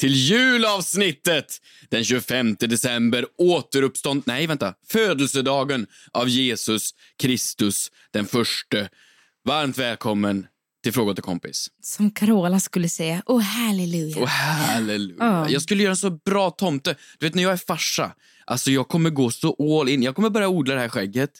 till julavsnittet! Den 25 december återuppstånd... Nej, vänta. Födelsedagen av Jesus Kristus den förste. Varmt välkommen till Fråga till kompis. Som Carola skulle säga, oh halleluja. Och halleluja. Ja. Jag skulle göra en så bra tomte. Du vet när jag är farsa, alltså jag kommer gå så all in. Jag kommer börja odla det här skägget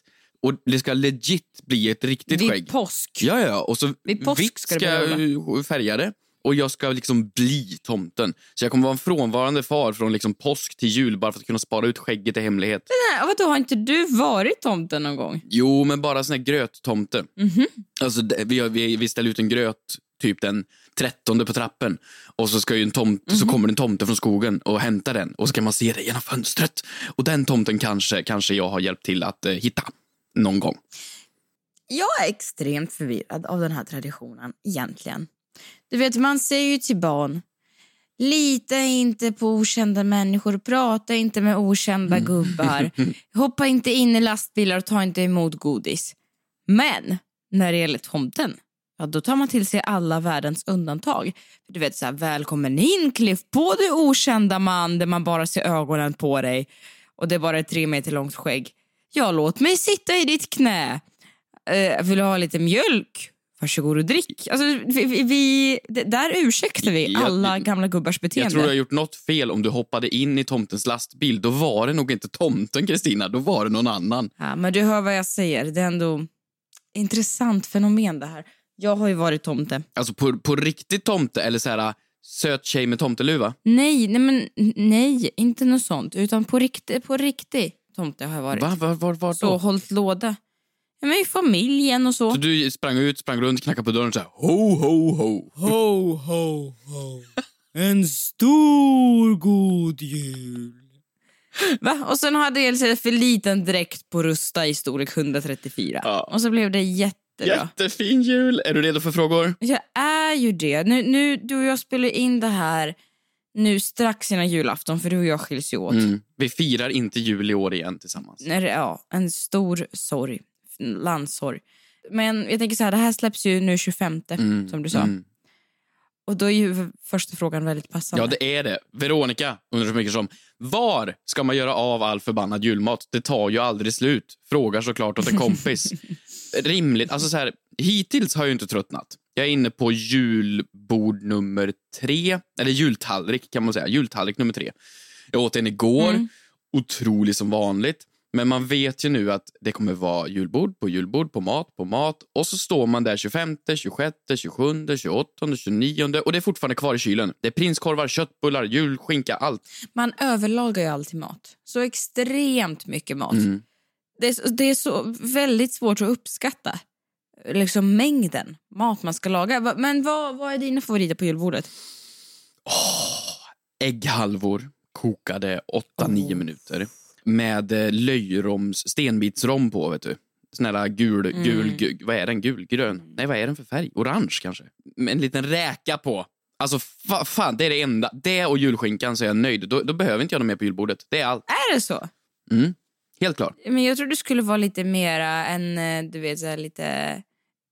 och det ska legit bli ett riktigt Vid skägg. påsk. Ja, ja. Och så Vid påsk vitt ska ska jag färga det. Och jag ska liksom bli tomten. Så jag kommer vara en frånvarande far från liksom påsk till jul bara för att kunna spara ut skägget i hemlighet. Nej, vadå, har inte du varit tomten någon gång? Jo, men bara sån här gröttomte. Mhm. Alltså, det- vi, vi, vi ställer ut en gröt typ den trettonde på trappen. Och så, ska ju en tomte, så Mhm. kommer en tomte från skogen och hämtar den. Och så kan man se det genom fönstret. Och den tomten kanske, kanske jag har hjälpt till att eh, hitta. Någon gång. Jag är extremt förvirrad av den här traditionen egentligen. Du vet, man säger ju till barn Lita inte på okända människor, prata inte med okända gubbar. Hoppa inte in i lastbilar och ta inte emot godis. Men när det gäller tomten, ja, då tar man till sig alla världens undantag. För Du vet så här, välkommen in, kliv på du okända man där man bara ser ögonen på dig och det är bara ett tre meter långt skägg. Ja, låt mig sitta i ditt knä. Eh, vill du ha lite mjölk? Varsågod och drick. Alltså, vi, vi, där ursäktar vi Jag- alla gamla gubbars Jag beteende. tror du har gjort något fel om du hoppade in i tomtens lastbil. Då var det nog inte tomten, Kristina. Då var det någon annan. Ja, men du hör vad jag säger. Det är ändå intressant fenomen det här. Jag har ju varit tomte. Alltså på, på riktigt tomte eller så här söt tjej med tomteluva. Nej, nej, men nej, inte något sånt. Utan på riktigt, på riktigt tomte har jag varit. Va? Var, var, var Så då? hållit låda. Ja, men i familjen och så. Så du sprang ut, sprang runt, knackade på dörren och så här, ho, ho, ho. Ho, ho, ho. En stor god jul. Va? Och sen hade jag för liten dräkt på Rusta i storlek 134. Ja. Och så blev det jättebra. Jättefin jul. Är du redo för frågor? Jag är ju det. Nu, nu, du och jag spelar in det här nu strax innan julafton för du och jag skiljs ju åt. Mm. Vi firar inte jul i år igen tillsammans. Ja, en stor sorg. Landssorg. Men jag tänker så här, det här släpps ju nu 25 Mm, som du sa. mm. Och då är ju första frågan väldigt passande. Ja, det är det. Veronica undrar så mycket som, var ska man göra av all förbannad julmat? Det tar ju aldrig slut. Frågar såklart åt en kompis. Rimligt. Alltså så här, hittills har jag inte tröttnat. Jag är inne på julbord nummer tre, eller jultallrik kan man säga. Jultallrik nummer tre. Jag åt en igår, Mm. otrolig som vanligt. Men man vet ju nu att det kommer vara julbord på julbord, på mat på mat. Och så står man där 25, 26, 27, 28, 29 och det är fortfarande kvar i kylen. Det är prinskorvar, köttbullar, julskinka, allt. Man överlagar ju alltid mat. Så extremt mycket mat. Mm. Det, är, så- det är så väldigt svårt att uppskatta liksom mängden mat man ska laga. Men vad, vad är dina favoriter på julbordet? Ägghalvor kokade 8-9 minuter med eh, löjroms, stenbitsrom på, vet du. Här gul, gul, gul, vad är den? Gulgrön? Nej, vad är den för färg? Orange kanske? Med en liten räka på. Alltså, fa, fan, det är det enda. Det och julskinkan så är jag nöjd. Då, då behöver inte jag något mer på julbordet. Det är allt. Är det så? Mm. Helt klart. Men jag tror du skulle vara lite mera en, eh, du vet, så lite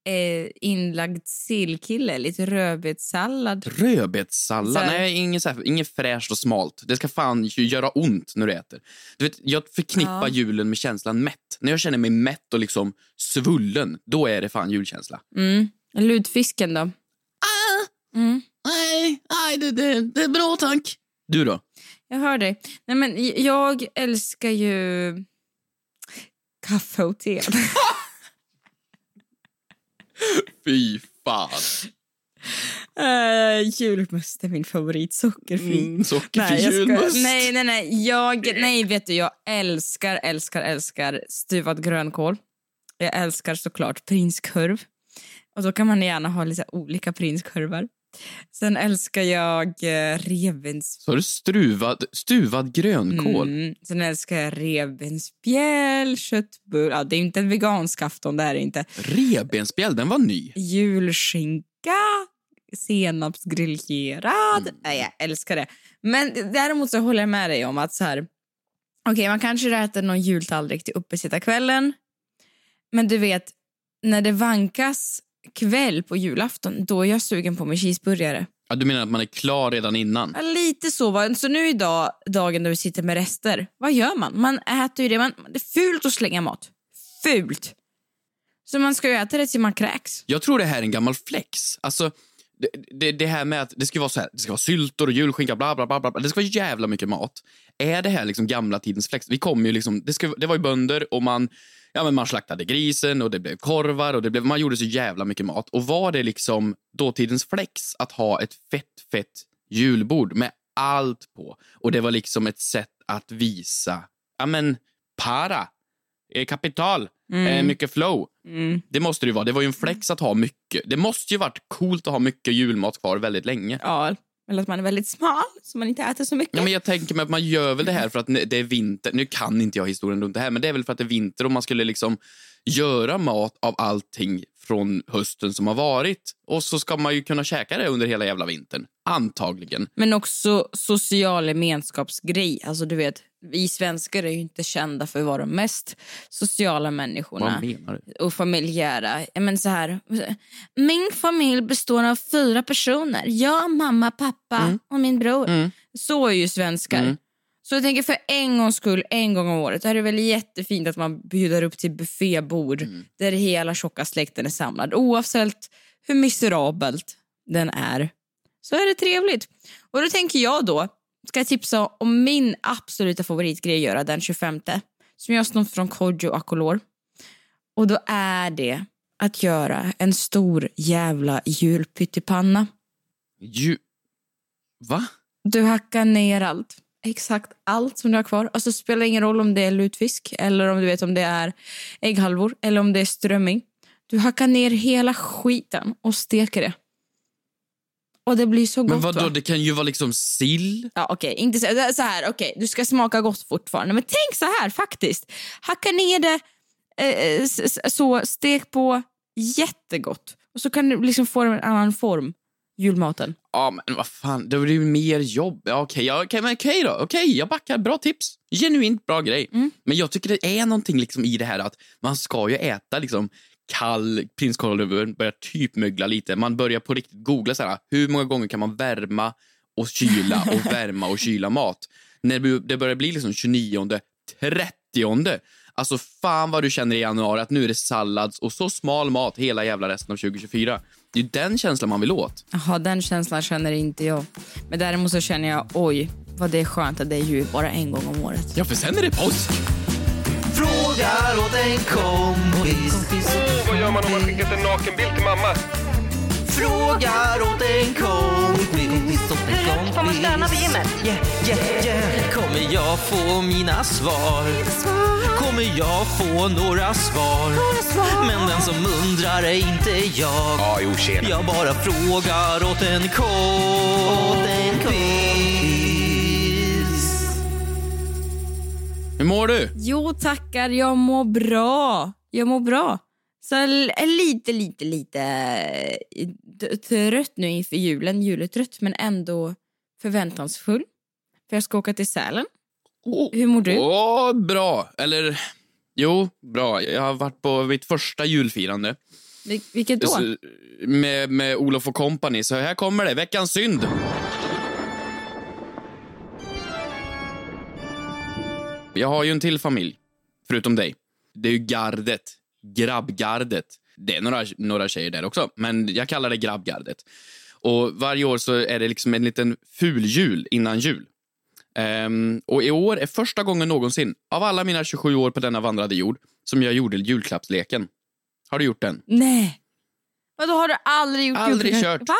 eh, inlagd sillkille. Lite rödbetssallad. Rödbetssallad? Så Nej, inget, så här, inget fräscht och smalt. Det ska fan göra ont när du äter. Du vet, jag förknippar Ja. julen med känslan mätt. När jag känner mig mätt och liksom svullen, då är det fan julkänsla. Mm. Lutfisken då? Mm. Nej, nej det, det, det är bra tack. Du då? Jag hör dig. Nej, men jag älskar ju kaffe och te. Fy fan. Uh, julmust är min favorit. Sockerfri. Mm, sockerfri Nej, jag ska, julmust. nej, nej, nej. Jag, nej, vet du, jag älskar, älskar, älskar stuvad grönkål. Jag älskar såklart prinskorv. Och då kan man gärna ha lite olika prinskorvar. Sen älskar jag eh, revbens... Så du struvad, stuvad grönkål. Mm. Sen älskar jag revbensspjäll, köttbull. Ja, det är inte en vegansk afton, det här är inte. Revbensspjäll, den var ny. Julskinka, senapsgriljerad. Mm. Nej, jag älskar det. Men däremot så håller jag med dig om att så här... Okej, man kanske äter någon jultallrik till uppesittarkvällen. Men du vet, när det vankas kväll på julafton, då är jag sugen på min cheeseburgare. Ja, du menar att man är klar redan innan? Ja, lite så. Va? Så nu idag, dagen då vi sitter med rester, vad gör man? Man äter ju det. Man, det är fult att slänga mat. Fult! Så man ska ju äta det tills man kräks. Jag tror det här är en gammal flex. Alltså, det, det, det här med att det ska vara så här, det ska vara syltor och julskinka, bla, bla, bla, bla. Det ska vara jävla mycket mat. Är det här liksom gamla tidens flex? Vi kom ju liksom, det, ska, det var ju bönder och man, ja, men man slaktade grisen och det blev korvar och det blev, man gjorde så jävla mycket mat. Och var det liksom dåtidens flex att ha ett fett, fett julbord med allt på? Och det var liksom ett sätt att visa, ja men, para, eh, kapital, eh, mycket flow. Det måste det ju vara. Det var ju en flex att ha mycket. Det måste ju varit coolt att ha mycket julmat kvar väldigt länge. Ja, eller att man är väldigt smal så man inte äter så mycket. Ja, men jag tänker mig att man gör väl det här för att det är vinter. Nu kan inte jag historien runt det här, men det är väl för att det är vinter och man skulle liksom göra mat av allting från hösten som har varit. Och så ska man ju kunna käka det under hela jävla vintern. Antagligen. Men också social gemenskapsgrej. Alltså du vet, vi svenskar är ju inte kända för att vara de mest sociala människorna. Vad menar du? och familjära. Men så här, min familj består av fyra personer. Jag, mamma, pappa och min bror. Mm. Så är ju svenskar. Mm. Så jag tänker för en gångs skull, en gång om året, är det väl jättefint att man bjuder upp till buffébord Mm. där hela tjocka släkten är samlad. Oavsett hur miserabelt den är, så är det trevligt. Och då tänker jag då, ska jag tipsa om min absoluta favoritgrej att göra den 25, som jag har snott från Kodjo Akolor. Och då är det att göra en stor jävla julpyttipanna. Ju... Va? Du hackar ner allt. Exakt allt som du har kvar. Och så spelar ingen roll om det är lutfisk eller om du vet om det är ägghalvor eller om det är strömming. Du hackar ner hela skiten och steker det. Och det blir så gott Men vadå, va? det kan ju vara liksom sill. Ja, okej, inte så, så här. Okej, du ska smaka gott fortfarande. Men tänk så här faktiskt. Hacka ner det eh, s- så, stek på jättegott. Och så kan du liksom få en annan form, julmaten. Ja, men vad fan, det blir ju mer jobb. Ja, Okej, ja, okej, men okej då. Okej, jag backar. Bra tips. Genuint bra grej. Mm. Men jag tycker det är någonting liksom i det här att man ska ju äta liksom kall prinskorv, börjar typ mögla lite. Man börjar på riktigt googla så här, hur många gånger kan man värma och kyla och värma och kyla mat. När det börjar bli liksom 29, 30. Alltså fan vad du känner i januari att nu är det sallads och så smal mat hela jävla resten av 2024. Det är ju den känslan man vill åt. Jaha, den känslan känner inte jag. Men däremot så känner jag, oj, vad det är skönt att det är jul bara en gång om året. Ja, för sen är det påsk. Frågar åt en kompis. Vad gör man om man skickat en nakenbild till mamma? Frågar åt en kompis. Får man stöna på gymmet? Yeah, yeah. Kommer jag få mina svar? Kommer jag få några svar? Men den som undrar är inte jag. Ja, jo, tjena. Jag bara frågar åt en kompis. Hur mår du? Jo tackar, jag mår bra. Jag mår bra. Så jag är lite, lite, lite eh, trött nu inför julen. Juletrött, men ändå förväntansfull. För jag ska åka till Sälen. Hur mår du? Åh, bra. Eller, jo, bra. Jag har varit på mitt första julfirande Vil- vilket då? Med, med Olof och company. Så här kommer det, veckans synd. Jag har ju en till familj, förutom dig. Det är ju gardet, grabbgardet. Det är några, några tjejer där också, men jag kallar det grabbgardet. Och varje år så är det liksom en liten fuljul innan jul. Ehm, och i år är första gången någonsin, av alla mina 27 år på denna vandrade jord, som jag gjorde julklappsleken. Har du gjort den? Nej. Vadå, har du aldrig gjort Aldrig julklapp- kört. Va?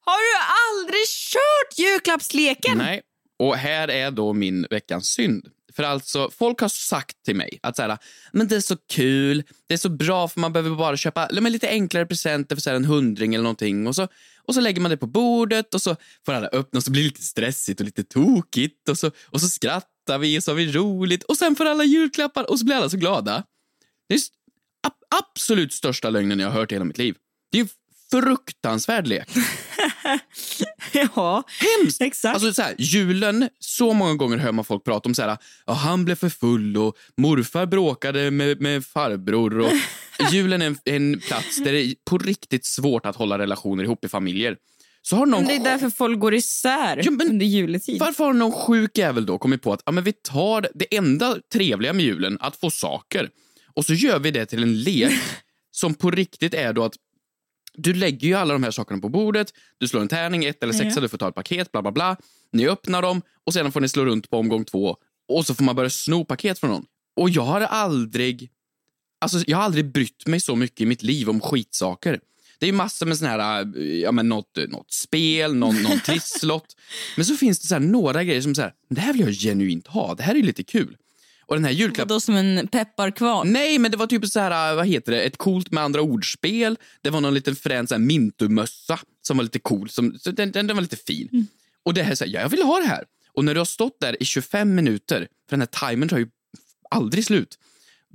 Har du aldrig kört julklappsleken? Nej. Och här är då min veckans synd. För alltså, folk har sagt till mig att så här, men det är så kul, det är så bra för man behöver bara köpa men lite enklare presenter för så här, en hundring eller någonting. Och så, och så lägger man det på bordet och så får alla öppna och så blir det lite stressigt och lite tokigt och så, och så skrattar vi och så har vi roligt och sen får alla julklappar och så blir alla så glada. Det är ab- absolut största lögnen jag har hört i hela mitt liv. Det är fruktansvärd lek. ja, Hemskt! exakt. Alltså så här, julen, så många gånger hör man folk prata om så här, ja, han blev för full och morfar bråkade med, med farbror. Och julen är en, en plats där det är på riktigt svårt att hålla relationer ihop i familjer. Så har någon Men det är därför folk går isär Ja, men under juletid. Varför har någon sjuk jävel då kommit på att ja, men vi tar det enda trevliga med julen, att få saker, och så gör vi det till en lek som på riktigt är då att du lägger ju alla de här sakerna på bordet, du slår en tärning, ett eller sexa, Ja. du får ta ett paket, bla bla bla. Ni öppnar dem och sedan får ni slå runt på omgång två och så får man börja sno paket från någon. Och jag har aldrig, alltså jag har aldrig brytt mig så mycket i mitt liv om skitsaker. Det är ju massor med sån här, äh, ja men något, något spel, någon, någon trisslott. Men så finns det så här några grejer som så här, det här vill jag genuint ha, det här är lite kul. Och den här julklappen... Vadå som en pepparkvarn? Nej, men det var typ så här, vad heter det, ett coolt med andra ordspel. Det var någon liten frän så här mintumössa som var lite cool, som, så den, den, den var lite fin. Och det här, så här, ja, jag vill ha det här. Och när du har stått där i 25 minuter, för den här timern tar ju aldrig slut.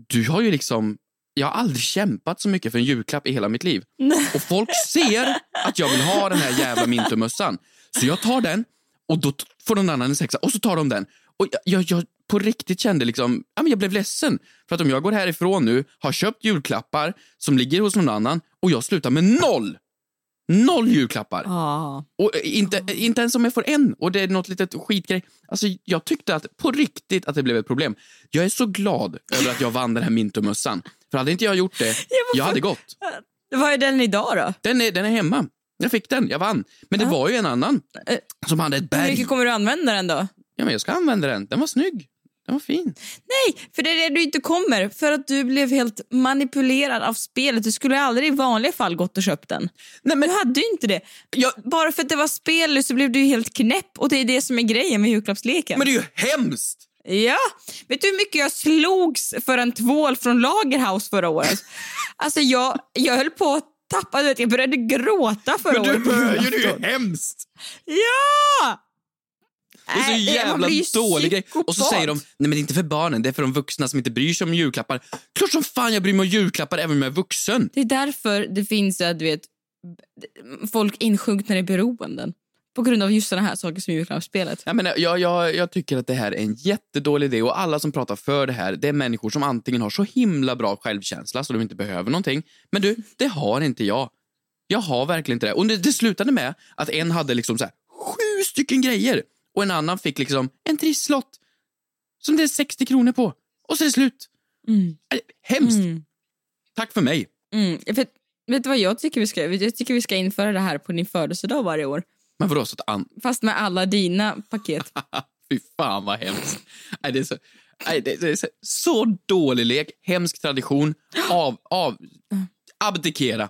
Du har ju liksom, jag har aldrig kämpat så mycket för en julklapp i hela mitt liv. Och folk ser att jag vill ha den här jävla mintumössan. Så jag tar den och då får någon annan en sexa och så tar de den. Och jag, jag, jag på riktigt kände liksom, ja, men jag blev ledsen. För att om jag går härifrån nu, har köpt julklappar som ligger hos någon annan och jag slutar med noll. Noll julklappar. Ja. Och inte, inte ens om jag får en och det är något litet skitgrej. Alltså, jag tyckte att på riktigt att det blev ett problem. Jag är så glad över att jag vann den här mintumössan. För hade inte jag gjort det, jag hade gått. Vad är den idag då? Den är, den är hemma. Jag fick den, jag vann. Men det var ju en annan Eh, som hade ett Hur berg. mycket kommer du använda den då? Ja, men jag ska använda den. Den var snygg. Den var fin. Nej, för det är det du inte kommer. För att du blev helt manipulerad av spelet. Du skulle aldrig i vanliga fall gått och köpt den. Nej, men Du hade ju inte det. Jag- Bara för att det var spel så blev du helt knäpp. Och det är det som är grejen med julklappsleken. Men det är ju hemskt! Ja, vet du hur mycket jag slogs för en tvål från Lagerhaus förra året? Alltså jag, jag höll på att tappa, jag började gråta förra Men året. du på hör ju, det är ju hemskt! Ja! Det är så Nej, jävla dålig grej. Och så säger de, nej men det är inte för barnen, det är för de vuxna som inte bryr sig om julklappar. Klart som fan jag bryr mig om julklappar även om jag är vuxen. Det är därför det finns du vet, folk insjunknar i beroenden. På grund av just såna här saker som julklappsspelet. Jag, menar, jag, jag, jag tycker att det här är en jättedålig idé och alla som pratar för det här, det är människor som antingen har så himla bra självkänsla så de inte behöver någonting. Men du, det har inte jag. Jag har verkligen inte det. Och det, det slutade med att en hade liksom så här, sju stycken grejer och en annan fick liksom en trisslott som det är 60 kronor på. Och så är det slut. Mm. Äh, Hemskt. Mm. Tack för mig. Mm. Vet, vet du vad jag tycker vi ska Jag tycker vi ska införa det här på din födelsedag varje år. Men vadå, så att an... Fast med alla dina paket. Fy fan vad hemskt. Nej, det är så, nej, det är så, så dålig lek, hemsk tradition. Av, av, abdikera.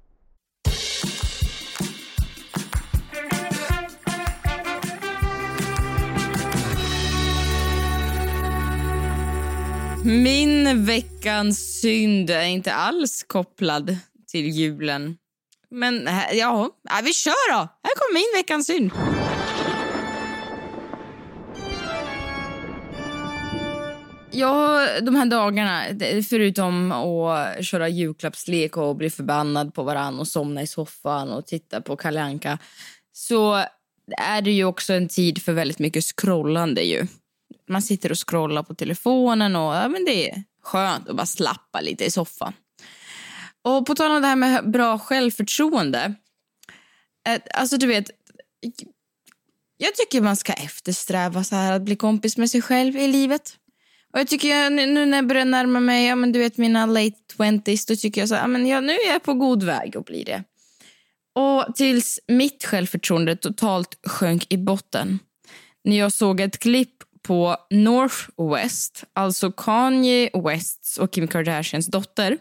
Min veckans synd är inte alls kopplad till julen. Men eh, ja, vi kör då. Här kommer min veckans synd. Ja, de här dagarna, förutom att köra julklappslek och bli förbannad på varann och somna i soffan och titta på Kalle Anka, så är det ju också en tid för väldigt mycket scrollande ju. Man sitter och scrollar på telefonen och ja, men det är skönt att bara slappa lite i soffan. Och på tal om det här med bra självförtroende. Alltså du vet, jag tycker man ska eftersträva så här att bli kompis med sig själv i livet. Och jag tycker jag, nu nu när jag börjar närma mig ja, men du vet, mina late twenties, då tycker jag så här, ja, men jag, nu är jag på god väg att bli det. Och tills mitt självförtroende totalt sjönk i botten när jag såg ett klipp på Northwest, alltså Kanye Wests och Kim Kardashians dotter,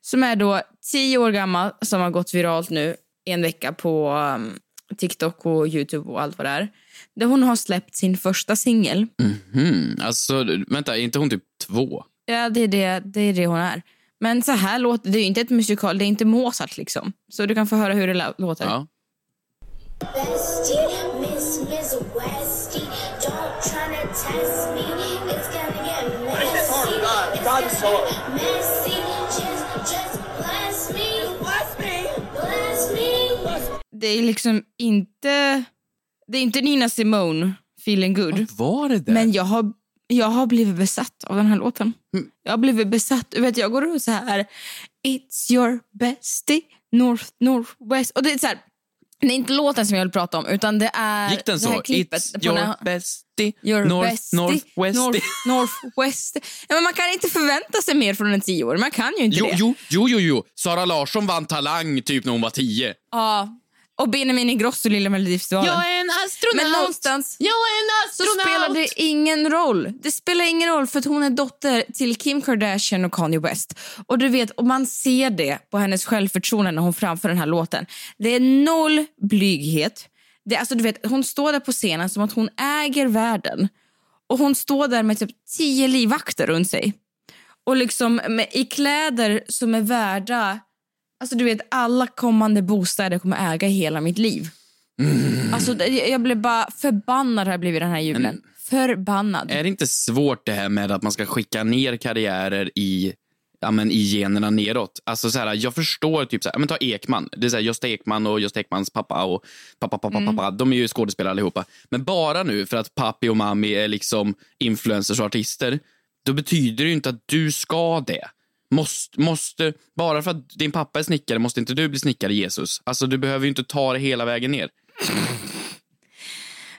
som är då tio år gammal, som har gått viralt nu en vecka på um, TikTok och Youtube och allt vad det är. Där hon har släppt sin första singel. Mhm. Alltså, vänta, är inte hon typ två? Ja, det är det, det är det hon är. Men så här låter det är inte ett musikal, det är inte Mozart liksom. Så du kan få höra hur det lå- låter. Ja. Bestie, Miss Miss Westie, me. Det är liksom inte... Det är inte Nina Simone, feeling good. Var det det? Men jag har, jag har blivit besatt av den här låten. Mm. Jag har blivit besatt. Du vet, jag går runt så här... It's your bestie, North, Northwest. Och det är så här... Är inte låten som jag vill prata om, utan det är Gick den det här så? klippet It's your när- bestie, Your north, bestie, northwestie. North, northwest. Ja, men man kan inte förvänta sig mer från en tioåring. Man kan ju inte Jo, det. jo, jo, jo, jo. Sara Larsson vann Talang typ när hon var tio. Ja. Och Benjamin Ingrosso, Lilla Melodifestivalen. Jag är en astronaut. Men någonstans Jag är en så spelar det ingen roll. Det spelar ingen roll för att hon är dotter till Kim Kardashian och Kanye West. Och du vet, och man ser det på hennes självförtroende när hon framför den här låten. Det är noll blyghet. Det, alltså, du vet, hon står där på scenen som att hon äger världen. Och hon står där med typ tio livvakter runt sig. Och liksom med, i kläder som är värda... Alltså du vet, alla kommande bostäder kommer äga hela mitt liv. Alltså, det- jag blev bara förbannad har jag blivit den här julen. Förbannad. Är det inte svårt det här med att man ska skicka ner karriärer i, ja, men i generna neråt? Alltså så här, jag förstår typ så här, men ta Ekman. Det är så här, Gösta Ekman och Gösta Ekmans pappa och pappa, pappa, Mm. pappa. De är ju skådespelare allihopa. Men bara nu för att pappi och mammi är liksom influencers och artister, då betyder det ju inte att du ska det. Måste, måste, bara för att din pappa är snickare måste inte du bli snickare, Jesus. Alltså du behöver ju inte ta det hela vägen ner.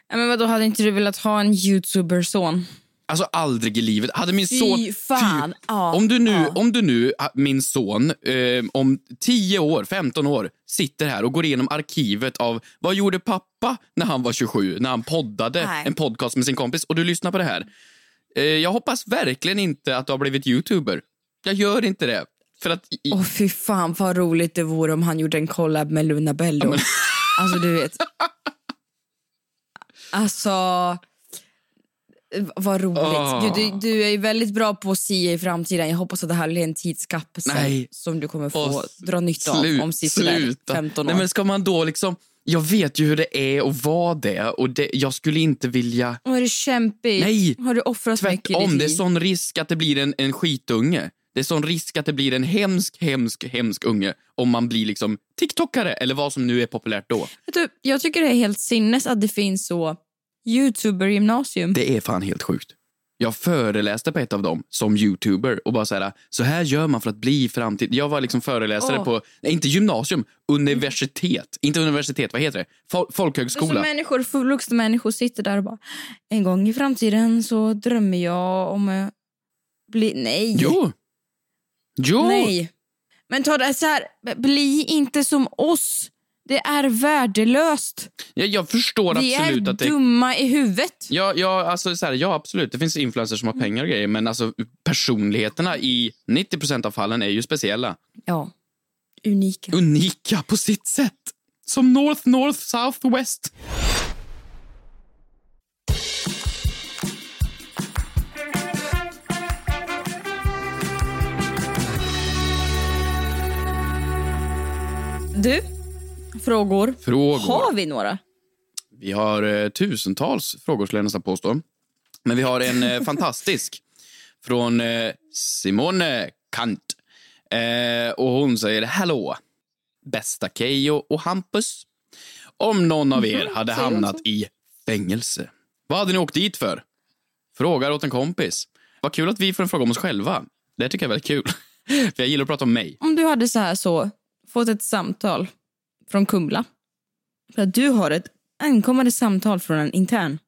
Ja, men vadå, hade inte du velat ha en youtuber-son? Alltså aldrig i livet. Hade min Fy son... fan, ja, om, du nu, ja. om du nu, ah, min son, eh, om 10 år, 15 år, sitter här och går igenom arkivet av vad gjorde pappa när han var 27, när han poddade Nej. en podcast med sin kompis och du lyssnar på det här. Eh, jag hoppas verkligen inte att du har blivit youtuber. Jag gör inte det. För att... i- Åh fy fan vad roligt det vore om han gjorde en collab med Luna Bello. Alltså du vet. Alltså. Vad roligt. Gud, du, du är väldigt bra på att sia i framtiden. Jag hoppas att det här är en tidskapsel som du kommer få Åh, dra nytta av om sluta. 15 år. Nej, men ska man då liksom... Jag vet ju hur det är att vara det och det, jag skulle inte vilja... Åh, är det kämpigt? Nej, Har du offrat mycket i Tvärtom, ditt det är sån risk att det blir en, en skitunge. Det är sån risk att det blir en hemsk, hemsk, hemsk unge om man blir liksom TikTokare eller vad som nu är populärt då. Du, jag tycker det är helt sinnes att det finns så youtuber-gymnasium. Det är fan helt sjukt. Jag föreläste på ett av dem som youtuber och bara så här, så här gör man för att bli i framtiden. Jag var liksom föreläsare Åh. på, nej, inte gymnasium, universitet. Inte universitet, vad heter det? Fol- Så folkhögskola. människor, fullvuxna människor sitter där och bara en gång i framtiden så drömmer jag om att bli... Nej. Jo. Jo. Nej. Men ta det så här, bli inte som oss. Det är värdelöst. Jag, jag förstår Vi absolut är att det dumma i huvudet. Ja, ja, alltså, så här, ja, absolut. Det finns influencers som har pengar och grejer, men alltså, personligheterna i 90% av fallen är ju speciella. Ja. Unika. Unika på sitt sätt. Som North, North, South, West. Du, frågor. Frågor. Har vi några? Vi har eh, tusentals frågor, skulle jag nästan påstå. Men vi har en eh, fantastisk från eh, Simone Kant. Eh, och hon säger hallå, bästa Keyyo och Hampus. Om någon av er hade hamnat i fängelse, vad hade ni åkt dit för? Frågar åt en kompis. Vad kul att vi får en fråga om oss själva. Det tycker jag är väldigt kul. för jag gillar att prata om mig. Om du hade så här så fått ett samtal från Kumla. För att du har ett ankommer ett samtal från en intern.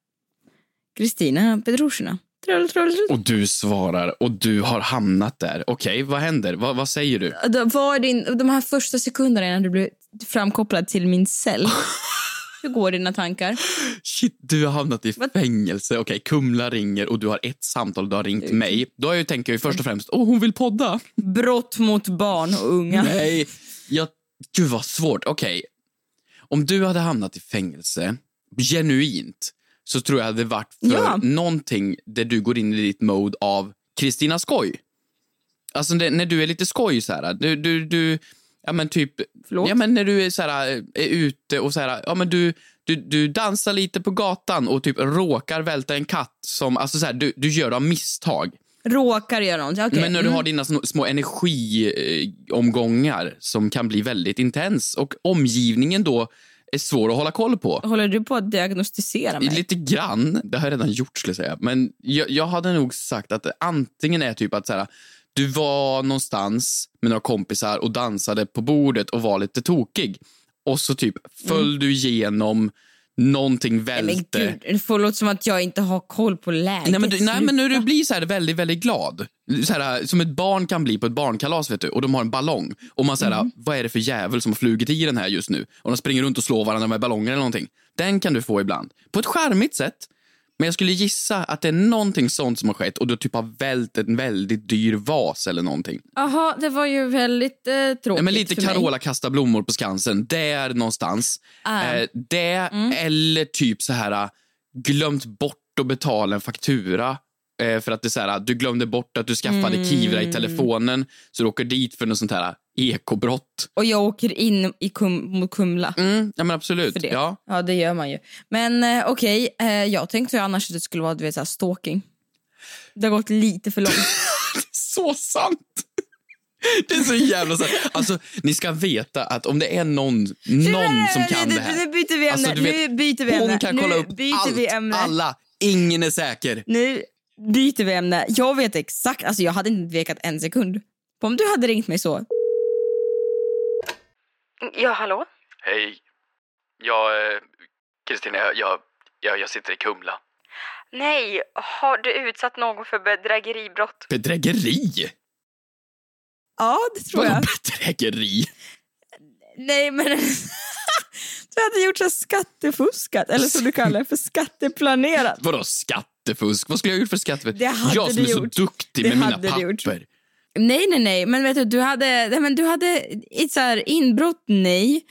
Kristina Petrushina. Trull, trull, trull. Och du svarar och du har hamnat där. Okej, vad händer? Vad, vad säger du? Då var din, de här första sekunderna innan du blev framkopplad till min cell. Hur går dina tankar? Shit, du har hamnat i fängelse. Okej, Kumla ringer och du har ett samtal, du har ringt mig. Då har jag, tänker jag ju först och främst, åh, hon vill podda. Brott mot barn och unga. Nej, jag... Gud vad svårt. Okej. Om du hade hamnat i fängelse, genuint, så tror jag det hade varit för Ja. någonting där du går in i ditt mode av Kristina Skoj. Alltså det, när du är lite skoj så här, du, du, du ja men typ, ja men när du är så här, är ute och så här, ja men du, du, du dansar lite på gatan och typ råkar välta en katt som, alltså så här, du, du gör det av misstag. Råkar göra något. Okej. Men när du mm. har dina små energiomgångar som kan bli väldigt intens och omgivningen då är svår att hålla koll på. Håller du på att diagnostisera mig? Lite grann. Det har jag redan gjort skulle jag säga. Men jag, jag hade nog sagt att antingen är typ att så här, du var någonstans med några kompisar och dansade på bordet och var lite tokig. Och så typ föll du igenom någonting Mm. Nej, men välte. gud, det får låta som att jag inte har koll på läget. Nej men, du, nej, men när du blir så här väldigt, väldigt glad. Så här, som ett barn kan bli på ett barnkalas vet du, och de har en ballong. Och man säger, Mm. vad är det för jävel som har flugit i den här just nu? Och de springer runt och slår varandra med ballonger eller någonting. Den kan du få ibland. På ett charmigt sätt. Men jag skulle gissa att det är någonting sånt som har skett och du typ har vält en väldigt dyr vas eller någonting. Jaha, det var ju väldigt eh, tråkigt Ja, men lite för mig. Carola kastar blommor på Skansen, där någonstans. Ah. Eh, det Mm. eller typ så här äh, glömt bort att betala en faktura. Eh, för att det är så här, du glömde bort att du skaffade Mm. Kivra i telefonen så du åker dit för något sånt här ekobrott. Och jag åker in i kum, mot Kumla. Mm, ja men absolut. För det. Ja. Ja, det gör man ju. Men eh, okej, eh, jag tänkte ju annars att det skulle vara du vet, så här, stalking. Det har gått lite för långt. så sant! Det är så jävla sant. Alltså, ni ska veta att om det är någon, någon som kan det här. Nu byter vi ämne. Alltså, vet, nu byter vi hon ämne. kan kolla upp byter allt, alla. Ingen är säker. Nu byter vi ämne. Jag vet exakt, alltså jag hade inte tvekat en sekund. Om du hade ringt mig så. Ja, hallå? Hej. Jag, eh, Kristina, jag, jag, jag, jag sitter i Kumla. Nej, har du utsatt någon för bedrägeribrott? Bedrägeri? Ja, det tror Vadå jag. bedrägeri? Nej, men du hade gjort så skattefuskat, eller som du kallar det, för skatteplanerat. Vadå skattefusk? Vad skulle jag ha gjort för skattefusk? Det hade jag som du är så gjort. duktig Det med mina papper. Nej, nej, nej, men vet du, du hade, nej, men du hade ett så här inbrott, nej.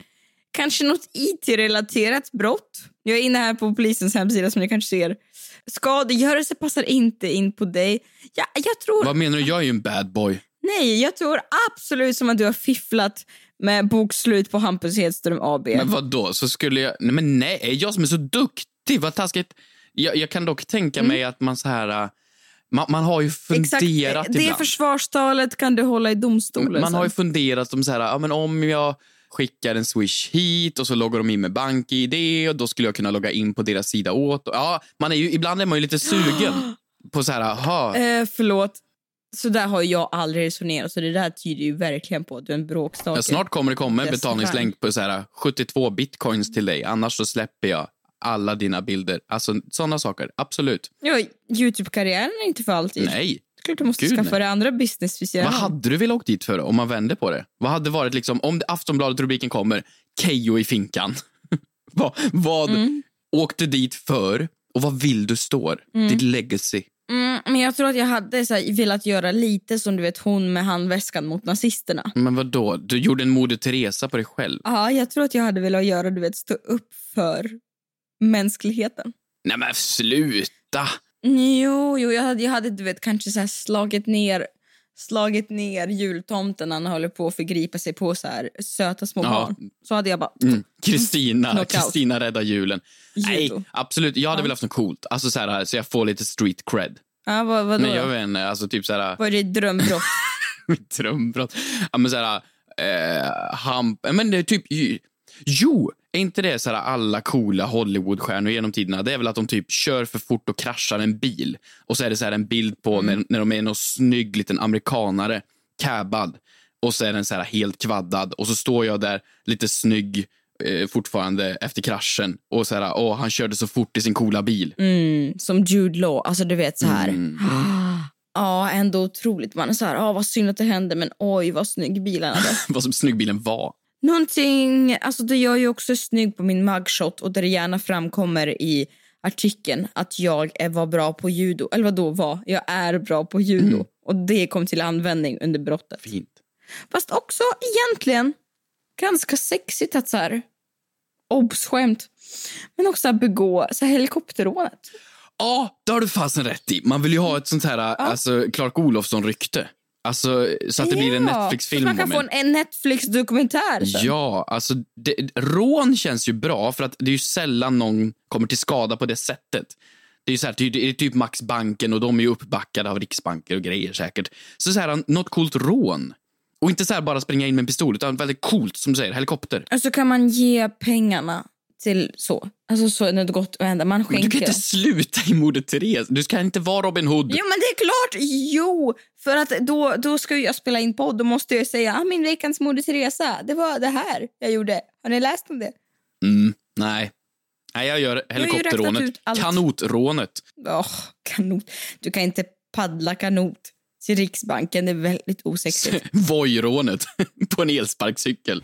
Kanske något IT-relaterat brott. Jag är inne här på polisens hemsida som ni kanske ser. Skadegörelse passar inte in på dig. Ja, jag tror... Vad menar du? Jag är ju en bad boy. Nej, jag tror absolut som att du har fifflat med bokslut på Hampus Hedström AB. Men vad då? Så skulle jag... Nej, men nej, jag som är så duktig. Vad taskigt. Jag, jag kan dock tänka mig att man så här... Man, man har ju funderat Exakt, det ibland. försvarstalet kan du hålla i domstolen Man har ju sen. funderat om så här, ja, men om jag skickar en swish hit och så loggar de in med bank-id och då skulle jag kunna logga in på deras sida åt. Ja, man är ju, ibland är man ju lite sugen på så här, aha, Eh, förlåt. Så där har jag aldrig resonerat så det där tyder ju verkligen på att du är en bråkstakare. ja, snart kommer det komma en betalningslänk på så här 72 bitcoins till dig, annars så släpper jag alla dina bilder. Alltså sådana saker, absolut. Ja, Youtube-karriären är inte för alltid. Nej. Klart du måste Gud, skaffa nej. dig andra business vid Vad hade du velat åka dit för om man vänder på det? Vad hade varit liksom, om Aftonbladet-rubriken kommer, Kejo i finkan. vad vad Mm. åkte dit för och vad vill du står? Mm. Ditt legacy. Mm, men jag tror att jag hade så här, velat göra lite som du vet hon med handväskan mot nazisterna. Men vad då? Du gjorde en Moder Teresa på dig själv? Ja, jag tror att jag hade velat göra, du vet, stå upp för mänskligheten. Nej men sluta! Jo, jo jag hade, jag hade du vet, kanske så slagit ner slagit ner jultomten när han håller på att förgripa sig på så här söta små Ja. barn. Så hade jag bara... Mm. Kristina, Knockout. Kristina räddar julen. Nej, Judo. absolut. Jag hade Ja. velat haft något coolt. Alltså så, här, så jag får lite street cred. Ja, vad, vadå? Men jag vet inte, alltså typ så här... Vad är ditt drömbrott? Mitt drömbrott. Ja, men så här, eh, hamp... Men det är typ... Jo, är inte det så här alla coola Hollywoodstjärnor genom tiderna? Det är väl att de typ kör för fort och kraschar en bil. Och så är det så här en bild på Mm. när, när de är någon snygg liten amerikanare, cabbad. Och så är den så här helt kvaddad. Och så står jag där lite snygg eh, fortfarande efter kraschen. Och så här, åh, han körde så fort i sin coola bil. Mm, som Jude Law, alltså du vet så här. Mm. Ja, ändå otroligt. Man är så här, ja vad synd att det hände men oj vad snygg bilen hade. Vad som snyggbilen var. Någonting, alltså det gör ju också snygg på min mugshot och där det gärna framkommer i artikeln att jag är, var bra på judo. Eller vad då var? Jag är bra på judo. Mm. Och det kom till användning under brottet. Fint. Fast också egentligen ganska sexigt att så här, obs skämt, men också att begå så här, helikopterrånet. Ja, det har du fasen rätt i. Man vill ju ha ett sånt här alltså, Clark Olofsson-rykte. Alltså, så att det blir en Ja, Netflix-film så man kan få en. en, en Netflix-dokumentär. Ja, alltså det, rån känns ju bra för att det är ju sällan någon kommer till skada på det sättet. Det är ju så här, det är typ Max Banken och de är ju uppbackade av riksbanker och grejer säkert. Så så här, något coolt rån. Och inte så här bara springa in med en pistol utan väldigt coolt som du säger, helikopter. Och så kan man ge pengarna till så. Alltså så är det gott att hända. Man Men skänker. du kan inte sluta i Moder Therese. Du ska inte vara Robin Hood. Jo men det är klart! Jo! För att då, då ska jag spela in podd. Då måste jag säga ah, min veckans Moder Teresa. Det var det här jag gjorde. Har ni läst om det? Mm, nej. Nej, jag gör helikopterrånet. Kanotrånet. Åh, kanot. Du kan inte paddla kanot till Riksbanken. Det är väldigt osexigt. Vojrånet på en elsparkcykel.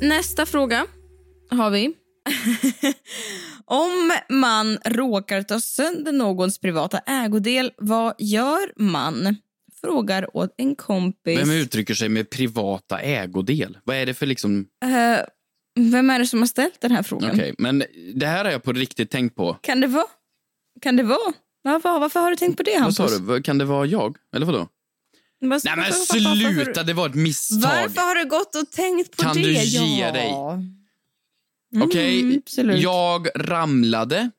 nästa fråga har vi. Om man råkar ta sönder någons privata ägodel, vad gör man? Frågar åt en kompis. Vem uttrycker sig med privata ägodel? Vad är det för liksom... Eh, vem är det som har ställt den här frågan? Okej, men det här har jag på riktigt tänkt på. Kan det vara? Kan det vara? Varför, varför har du tänkt på det, Vad Hampus? sa du? Vad- Kan det vara jag? Eller vadå? Vad- Nej men sluta, det var ett misstag. Varför har du gått och tänkt på Kan det? du ge ja. dig? Mm, Okej, absolut. jag ramlade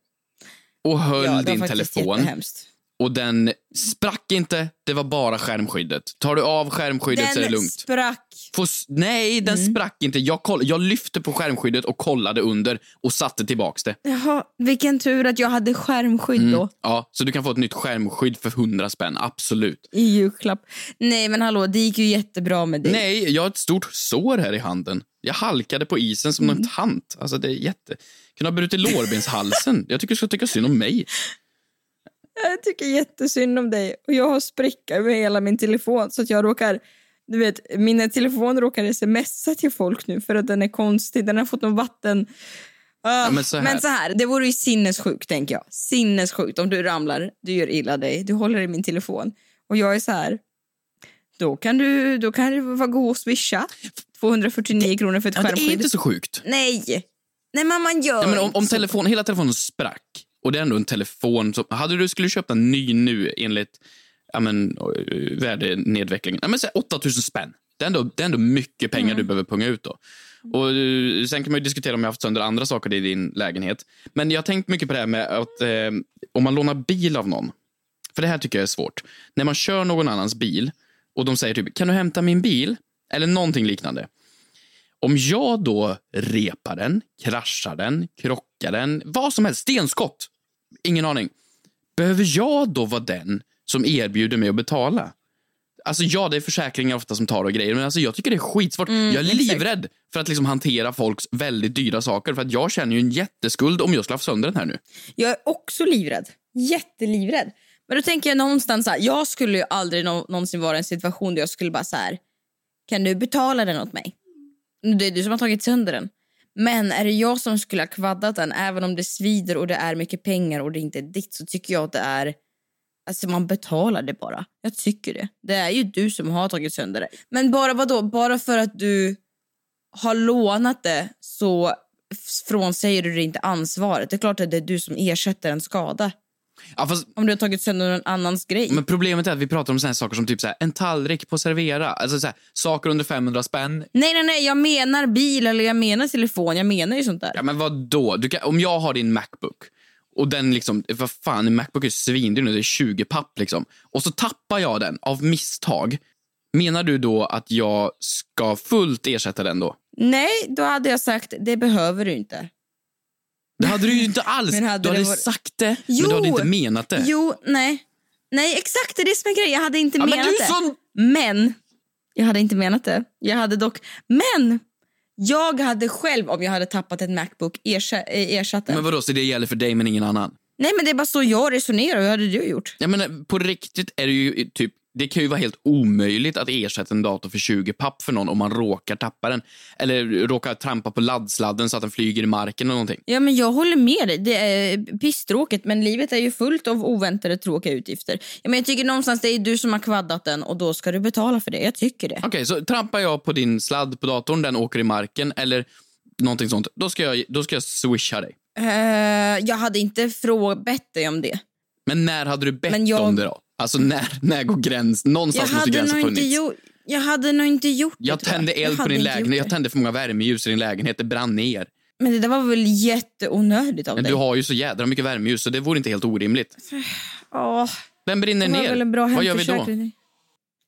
och höll Ja, din telefon. jättehemskt. Och den sprack inte, det var bara skärmskyddet. Tar du av skärmskyddet så är det Den lugnt. sprack. Får s- nej, den Mm. sprack inte. Jag, koll, jag lyfte på skärmskyddet och kollade under och satte tillbaks det. Jaha, vilken tur att jag hade skärmskydd Mm. då Ja, så du kan få ett nytt skärmskydd för 100 spänn, absolut. i julklapp. Nej men hallå, det gick ju jättebra med dig. Nej, jag har ett stort sår här i handen. Jag halkade på isen som Mm. en tant. Alltså det är jätte... Kunde ha brutit lårbenshalsen. Jag tycker du ska tycka synd om mig. Jag tycker jättesynd om dig och jag har spricka över hela min telefon så att jag råkar du vet, min telefon råkar smsa till folk nu för att den är konstig. Den har fått någon vatten... Ah, men så här. men så här, det vore ju sinnessjukt tänker jag. Sinnessjukt om du ramlar, du gör illa dig, du håller i min telefon och jag är så här. Då kan du, då kan du vara god och swisha 249 kronor för ett Ja, det skärmskydd. är inte så sjukt. Nej, nej men man gör Ja, men om, om telefon, hela telefonen sprack och det är ändå en telefon som... Hade du skulle köpa en ny nu enligt ja, men, eh, värdenedvecklingen, ja, men säg 8000 spänn. Det är, ändå, det är ändå mycket pengar Mm. du behöver punga ut då. Och, eh, sen kan man ju diskutera om jag har haft sönder andra saker i din lägenhet. Men jag har tänkt mycket på det här med att eh, om man lånar bil av någon. För det här tycker jag är svårt. När man kör någon annans bil och de säger typ, kan du hämta min bil? Eller någonting liknande. Om jag då repar den, kraschar den, krockar den, vad som helst, stenskott, ingen aning. Behöver jag då vara den som erbjuder mig att betala? Alltså ja, det är försäkringar ofta som tar och grejer, men alltså jag tycker det är skitsvårt. Mm, jag är exakt. livrädd för att liksom hantera folks väldigt dyra saker, för att jag känner ju en jätteskuld om jag skulle sönder den här nu. Jag är också livrädd. Jättelivrädd. Men då tänker jag någonstans så här, jag skulle ju aldrig nå- någonsin vara i en situation där jag skulle bara så här, kan du betala den åt mig? Det är du som har tagit sönder den. Men är det jag som skulle ha kvaddat den, även om det svider och det är mycket pengar och det inte är ditt, så tycker jag att det är, alltså man betalar det bara. Jag tycker det. Det är ju du som har tagit sönder det. Men bara vadå? Bara för att du har lånat det så frånsäger du dig inte ansvaret. Det är klart att det är du som ersätter en skada. Ja, fast, Om du har tagit sönder någon annans grej. men problemet är att vi pratar om såna här saker som typ så här, en tallrik på servera. Alltså så här, saker under 500 spänn. Nej, nej, nej, jag menar bil eller jag menar telefon. Jag menar ju sånt där. Ja, men vad då? Kan, om jag har din Macbook och den liksom, vad fan, en Macbook är svindyr nu, det är 20 papp liksom. Och så tappar jag den av misstag. Menar du då att jag ska fullt ersätta den då? Nej, då hade jag sagt det behöver du inte. Det hade du ju inte alls. Men hade du hade varit- sagt det, Jo. men du hade inte menat det. Jo, nej. Nej, exakt det är det som är grejen. Jag hade inte Ja, men menat du är det. sån- Men, jag hade inte menat det. Jag hade dock, men jag hade själv om jag hade tappat ett Macbook ersa, eh, ersatt den. Men vadå, så det gäller för dig men ingen annan? Nej men det är bara så jag resonerar. Hur hade du gjort? Jag menar, på riktigt är det ju typ det kan ju vara helt omöjligt att ersätta en dator för 20 papp för någon om man råkar tappa den. Eller råkar trampa på laddsladden så att den flyger i marken eller någonting. Ja men jag håller med dig. Det är pisstråkigt men livet är ju fullt av oväntade tråkiga utgifter. Ja, men jag tycker någonstans det är du som har kvaddat den och då ska du betala för det. Jag tycker det. Okej, så trampar jag på din sladd på datorn, den åker i marken eller någonting sånt. Då ska jag, då ska jag swisha dig. Eh, jag hade inte bett dig om det. Men när hade du bett jag- om det då? Alltså när, när går gränsen? Jag Någonstans måste hade, gränsen funnits. gjort, jag hade nog inte gjort det. Jag tände eld på hade din lägenhet. Jag tände för många värmeljus i din lägenhet. Det brann ner. Men det där var väl jätteonödigt av Men dig? du har ju så jädra mycket värmeljus så det vore inte helt orimligt. Åh, Den brinner ner. väl en bra Vad gör vi då?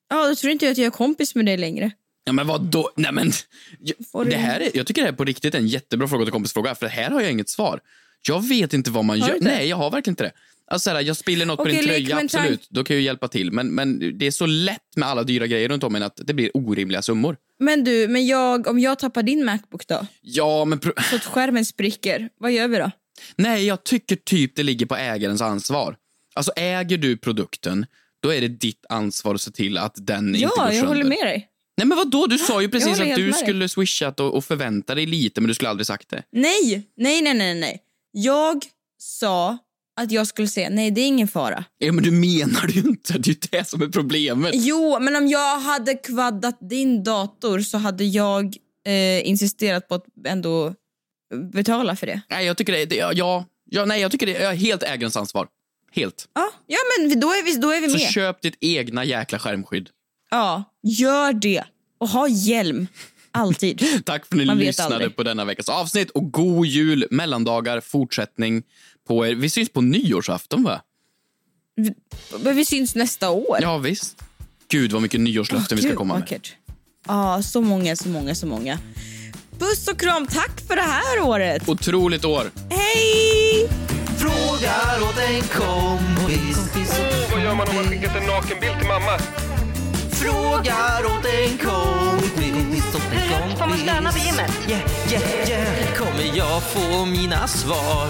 Ja, då tror inte jag att jag är kompis med dig längre. Ja, men vad då? Nej, men, du- det här är, jag tycker det här är på riktigt en jättebra fråga till kompisfråga. För här har jag inget svar. Jag vet inte vad man Har gör. Nej, jag har verkligen inte det. Alltså, så här, jag spiller något Okej, på din tröja, absolut. Då kan jag hjälpa till. Men, men det är så lätt med alla dyra grejer runt om en att det blir orimliga summor. Men du, men jag, om jag tappar din Macbook då? Ja, men... Så att skärmen spricker, vad gör vi då? Nej, jag tycker typ det ligger på ägarens ansvar. Alltså äger du produkten, då är det ditt ansvar att se till att den inte går Ja, jag sönder. håller med dig. Nej men vadå, du sa ju precis att du skulle swishat och, och förvänta dig lite men du skulle aldrig sagt det. Nej, nej, nej, nej, nej. Jag sa att jag skulle säga nej, det är ingen fara. Ja men du menar det ju inte, det är ju det som är problemet. Jo, men om jag hade kvaddat din dator så hade jag eh, insisterat på att ändå betala för det. Nej jag tycker det, det ja, ja, nej jag tycker det är helt ägarens ansvar. Helt. Ja, ja men då är vi, då är vi Så med. köp ditt egna jäkla skärmskydd. Ja, gör det. Och ha hjälm. Alltid. Tack för att ni Man lyssnade på denna veckas avsnitt och god jul, mellandagar, fortsättning på er. Vi syns på nyårsafton va? Men vi syns nästa år. Ja visst. Gud vad mycket nyårslöften vi ska komma med. Ja, så många, så många, så många. Puss och kram. Tack för det här året. Otroligt år. Hej! Frågar åt en kompis. Åh, vad gör man om man skickat en nakenbild till mamma? Frågar åt en kompis. Får man stöna på gymmet? Yeah, yeah, yeah. Kommer jag få mina svar?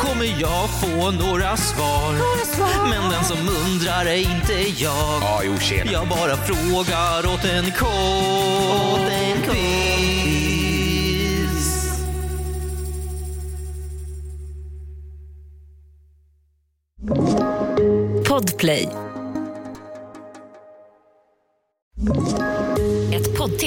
Kommer jag få några svar? Men den som undrar är inte jag. Ja, jo, tjena. Jag bara frågar åt en kompis. Podplay.